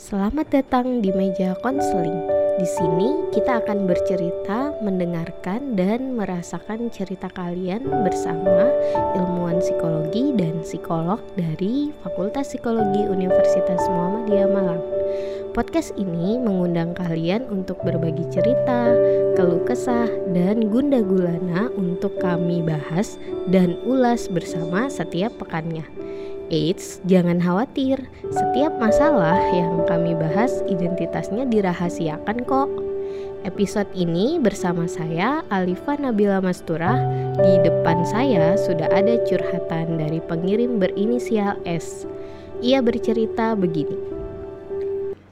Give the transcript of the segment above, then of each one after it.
Selamat datang di meja konseling. Di sini kita akan bercerita, mendengarkan, dan merasakan cerita kalian bersama ilmuwan psikologi dan psikolog dari Fakultas Psikologi Universitas Muhammadiyah Malang. Podcast ini mengundang kalian untuk berbagi cerita, keluh kesah, dan gunda gulana untuk kami bahas dan ulas bersama setiap pekannya. Eits, jangan khawatir. Setiap masalah yang kami bahas identitasnya dirahasiakan kok. Episode ini bersama saya Alifa Nabila Masturah. Di depan saya sudah ada curhatan dari pengirim berinisial S. Ia bercerita begini.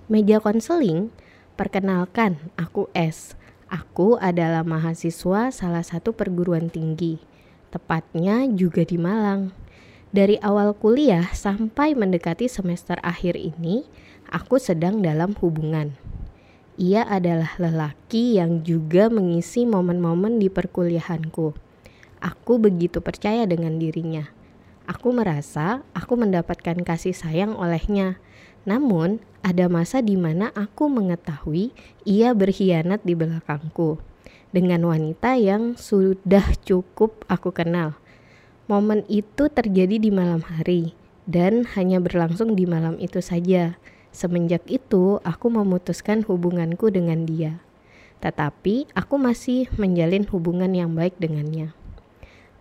Media konseling, perkenalkan aku S. Aku adalah mahasiswa salah satu perguruan tinggi, tepatnya juga di Malang. Dari awal kuliah sampai mendekati semester akhir ini, aku sedang dalam hubungan. Ia adalah lelaki yang juga mengisi momen-momen di perkuliahanku. Aku begitu percaya dengan dirinya. Aku merasa aku mendapatkan kasih sayang olehnya. Namun, ada masa di mana aku mengetahui ia berkhianat di belakangku dengan wanita yang sudah cukup aku kenal Momen itu terjadi di malam hari dan hanya berlangsung di malam itu saja. Semenjak itu, aku memutuskan hubunganku dengan dia. Tetapi aku masih menjalin hubungan yang baik dengannya.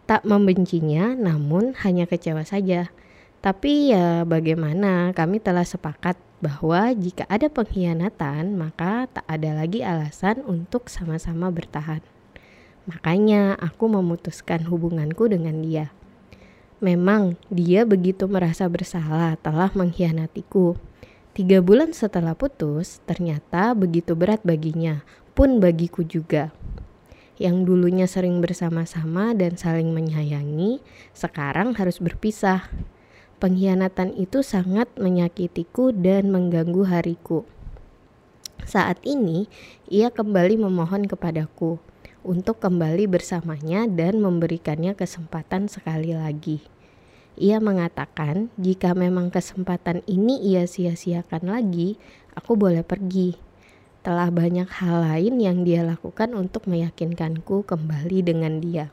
Tak membencinya, namun hanya kecewa saja. Tapi ya bagaimana kami telah sepakat bahwa jika ada pengkhianatan maka tak ada lagi alasan untuk sama-sama bertahan. Makanya aku memutuskan hubunganku dengan dia. Memang dia begitu merasa bersalah telah mengkhianatiku. Tiga bulan setelah putus, ternyata begitu berat baginya, pun bagiku juga. Yang dulunya sering bersama-sama dan saling menyayangi, sekarang harus berpisah. Pengkhianatan itu sangat menyakitiku dan mengganggu hariku. Saat ini, ia kembali memohon kepadaku untuk kembali bersamanya dan memberikannya kesempatan sekali lagi. Ia mengatakan, jika memang kesempatan ini ia sia-siakan lagi, aku boleh pergi. Telah banyak hal lain yang dia lakukan untuk meyakinkanku kembali dengan dia.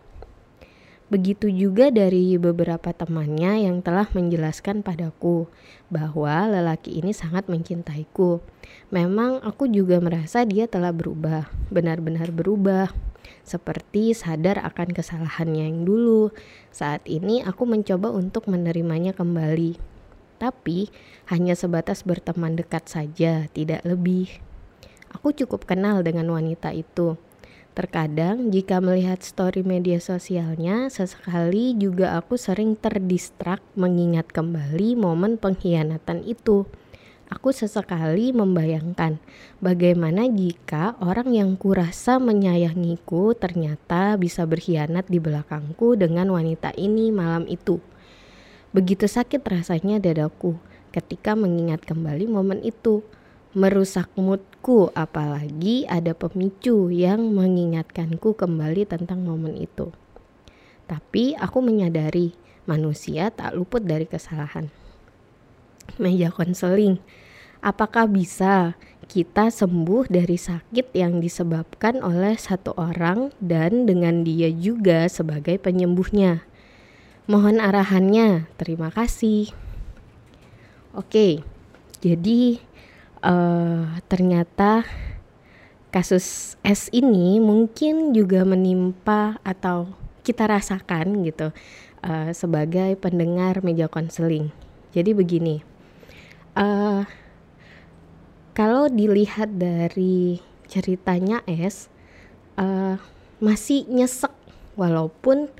Begitu juga dari beberapa temannya yang telah menjelaskan padaku bahwa lelaki ini sangat mencintaiku. Memang aku juga merasa dia telah berubah, benar-benar berubah seperti sadar akan kesalahannya yang dulu. Saat ini aku mencoba untuk menerimanya kembali. Tapi hanya sebatas berteman dekat saja, tidak lebih. Aku cukup kenal dengan wanita itu. Terkadang jika melihat story media sosialnya, sesekali juga aku sering terdistrak mengingat kembali momen pengkhianatan itu. Aku sesekali membayangkan bagaimana jika orang yang kurasa menyayangiku ternyata bisa berkhianat di belakangku dengan wanita ini malam itu. Begitu sakit rasanya dadaku ketika mengingat kembali momen itu. Merusak moodku apalagi ada pemicu yang mengingatkanku kembali tentang momen itu. Tapi aku menyadari manusia tak luput dari kesalahan meja konseling. Apakah bisa kita sembuh dari sakit yang disebabkan oleh satu orang dan dengan dia juga sebagai penyembuhnya? Mohon arahannya. Terima kasih. Oke, jadi uh, ternyata kasus S ini mungkin juga menimpa atau kita rasakan gitu uh, sebagai pendengar meja konseling. Jadi begini, uh, kalau dilihat dari ceritanya S uh, masih nyesek walaupun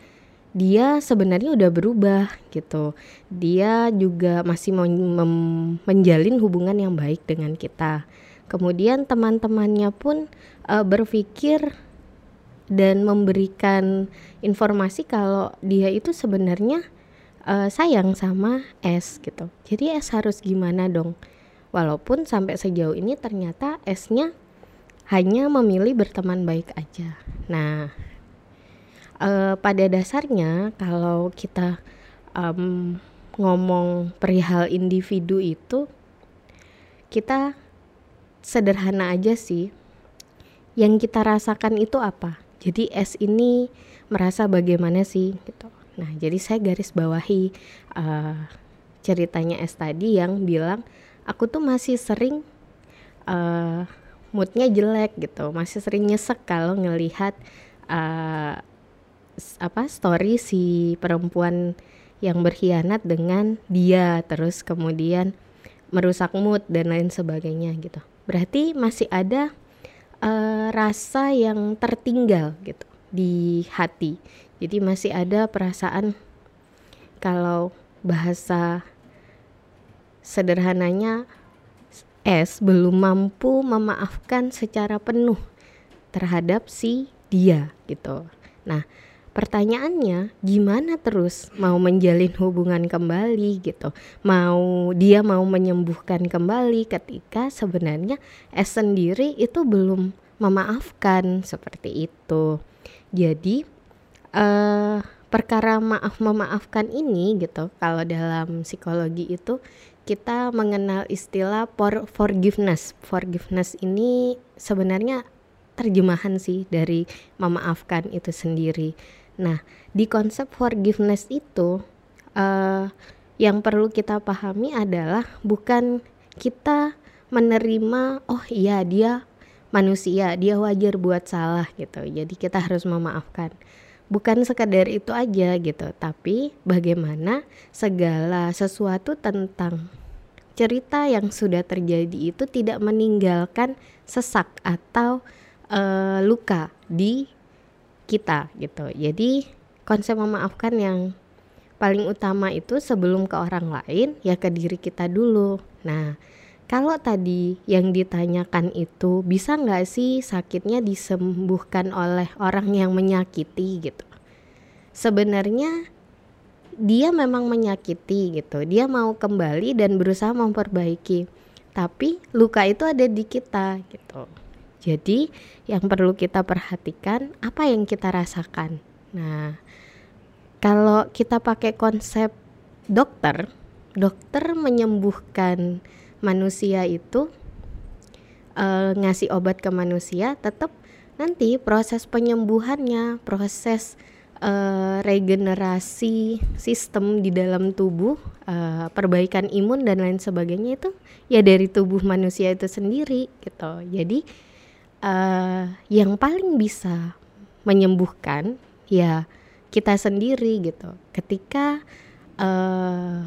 dia sebenarnya udah berubah gitu. Dia juga masih menjalin hubungan yang baik dengan kita. Kemudian teman-temannya pun uh, berpikir dan memberikan informasi kalau dia itu sebenarnya uh, sayang sama S gitu. Jadi S harus gimana dong? Walaupun sampai sejauh ini ternyata S-nya hanya memilih berteman baik aja. Nah, uh, pada dasarnya kalau kita um, ngomong perihal individu itu kita sederhana aja sih. Yang kita rasakan itu apa? Jadi S ini merasa bagaimana sih gitu. Nah jadi saya garis bawahi uh, ceritanya S tadi yang bilang aku tuh masih sering uh, moodnya jelek gitu. Masih sering nyesek kalau ngelihat uh, apa story si perempuan yang berkhianat dengan dia terus kemudian merusak mood dan lain sebagainya gitu berarti masih ada uh, rasa yang tertinggal gitu di hati jadi masih ada perasaan kalau bahasa sederhananya S belum mampu memaafkan secara penuh terhadap si dia gitu. Nah, pertanyaannya gimana terus mau menjalin hubungan kembali gitu? Mau dia mau menyembuhkan kembali ketika sebenarnya S sendiri itu belum memaafkan seperti itu. Jadi uh, perkara maaf memaafkan ini gitu kalau dalam psikologi itu kita mengenal istilah for forgiveness. Forgiveness ini sebenarnya terjemahan sih dari memaafkan itu sendiri Nah, di konsep forgiveness itu uh, yang perlu kita pahami adalah bukan kita menerima oh iya dia manusia, dia wajar buat salah gitu. Jadi kita harus memaafkan. Bukan sekadar itu aja gitu, tapi bagaimana segala sesuatu tentang cerita yang sudah terjadi itu tidak meninggalkan sesak atau uh, luka di kita gitu. Jadi konsep memaafkan yang paling utama itu sebelum ke orang lain ya ke diri kita dulu. Nah, kalau tadi yang ditanyakan itu bisa nggak sih sakitnya disembuhkan oleh orang yang menyakiti gitu? Sebenarnya dia memang menyakiti gitu. Dia mau kembali dan berusaha memperbaiki. Tapi luka itu ada di kita gitu. Jadi, yang perlu kita perhatikan apa yang kita rasakan. Nah, kalau kita pakai konsep dokter, dokter menyembuhkan manusia itu uh, ngasih obat ke manusia, tetap nanti proses penyembuhannya, proses uh, regenerasi sistem di dalam tubuh, uh, perbaikan imun dan lain sebagainya itu ya dari tubuh manusia itu sendiri gitu. Jadi uh, yang paling bisa menyembuhkan ya kita sendiri gitu. Ketika uh,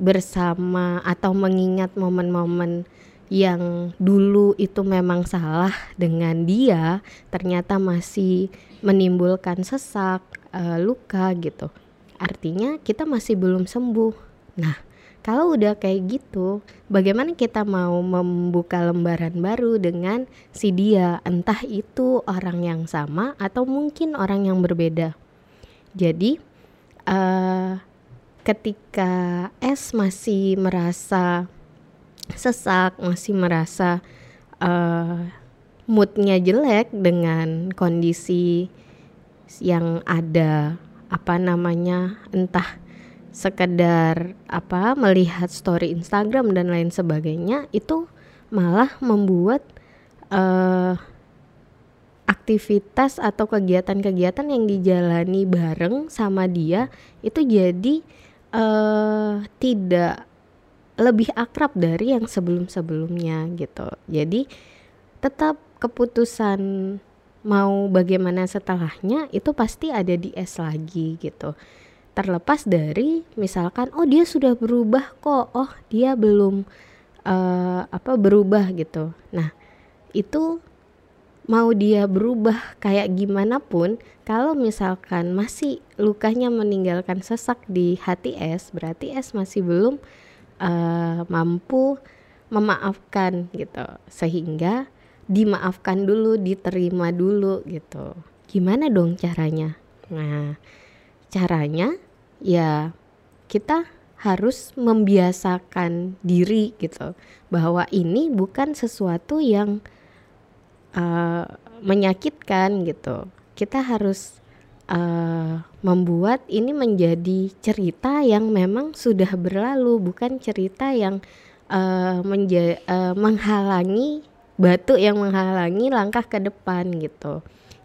bersama atau mengingat momen-momen yang dulu itu memang salah dengan dia ternyata masih menimbulkan sesak uh, luka gitu. Artinya kita masih belum sembuh. Nah kalau udah kayak gitu, bagaimana kita mau membuka lembaran baru dengan si dia, entah itu orang yang sama atau mungkin orang yang berbeda. Jadi, uh, ketika S masih merasa sesak, masih merasa uh, moodnya jelek dengan kondisi yang ada apa namanya, entah sekedar apa melihat story Instagram dan lain sebagainya itu malah membuat uh, aktivitas atau kegiatan-kegiatan yang dijalani bareng sama dia itu jadi uh, tidak lebih akrab dari yang sebelum-sebelumnya gitu. Jadi tetap keputusan mau bagaimana setelahnya itu pasti ada di S lagi gitu terlepas dari misalkan oh dia sudah berubah kok. Oh dia belum uh, apa berubah gitu. Nah itu mau dia berubah kayak gimana pun kalau misalkan masih lukanya meninggalkan sesak di hati S berarti S masih belum uh, mampu memaafkan gitu. Sehingga dimaafkan dulu diterima dulu gitu. Gimana dong caranya? Nah caranya ya kita harus membiasakan diri gitu bahwa ini bukan sesuatu yang uh, menyakitkan gitu kita harus uh, membuat ini menjadi cerita yang memang sudah berlalu bukan cerita yang uh, menja uh, menghalangi batu yang menghalangi langkah ke depan gitu.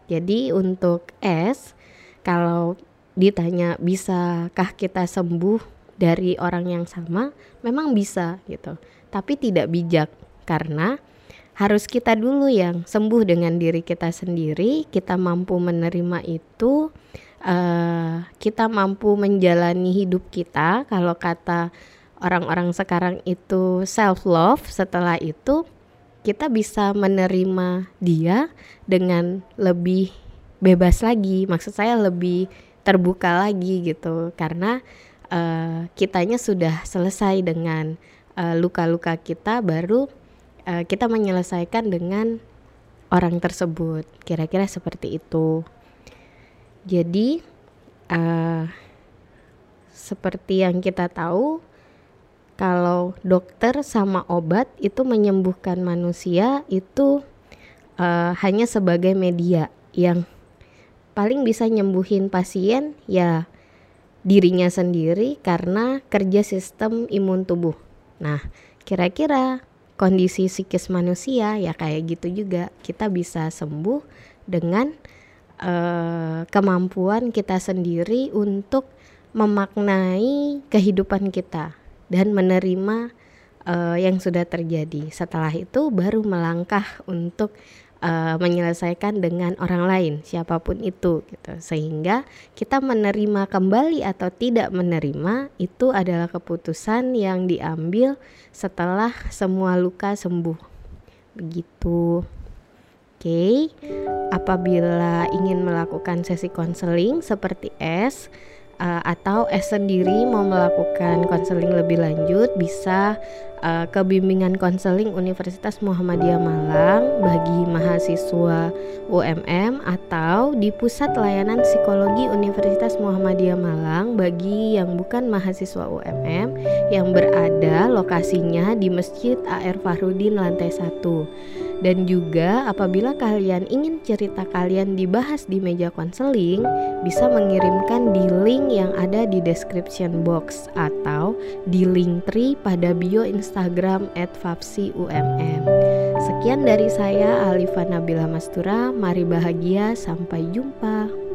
Jadi untuk S kalau ditanya bisakah kita sembuh dari orang yang sama, memang bisa gitu. Tapi tidak bijak karena harus kita dulu yang sembuh dengan diri kita sendiri, kita mampu menerima itu, uh, kita mampu menjalani hidup kita. Kalau kata orang-orang sekarang itu self love, setelah itu kita bisa menerima dia dengan lebih bebas lagi. Maksud saya lebih terbuka lagi gitu, karena uh, kitanya sudah selesai dengan eh, luka-luka uh, kita, baru uh, kita menyelesaikan dengan orang tersebut. Kira-kira seperti itu. Jadi uh, seperti yang kita tahu kalau dokter sama obat itu menyembuhkan manusia itu uh, hanya sebagai media yang paling bisa nyembuhin pasien ya dirinya sendiri karena kerja sistem imun tubuh. Nah, kira-kira kondisi psikis manusia ya kayak gitu juga kita bisa sembuh dengan uh, kemampuan kita sendiri untuk memaknai kehidupan kita dan menerima uh, yang sudah terjadi. Setelah itu baru melangkah untuk uh, menyelesaikan dengan orang lain siapa pun itu gitu. Sehingga kita menerima kembali atau tidak menerima itu adalah keputusan yang diambil setelah semua luka sembuh. Begitu. Oke. Okay. apabila ingin melakukan sesi konseling seperti S uh, atau S sendiri mau melakukan konseling lebih lanjut bisa uh, ke bimbingan konseling Universitas Muhammadiyah Malang bagi mahasiswa UMM atau di Pusat Layanan Psikologi Universitas Muhammadiyah Malang bagi yang bukan mahasiswa UMM yang berada lokasinya di Masjid AR Fahrudin lantai 1 dan juga apabila kalian ingin cerita kalian dibahas di meja konseling, bisa mengirimkan di link yang ada di description box atau di link tree pada bio Instagram @fapsiumm. Sekian dari saya Alifa Nabila Mastura, mari bahagia, sampai jumpa.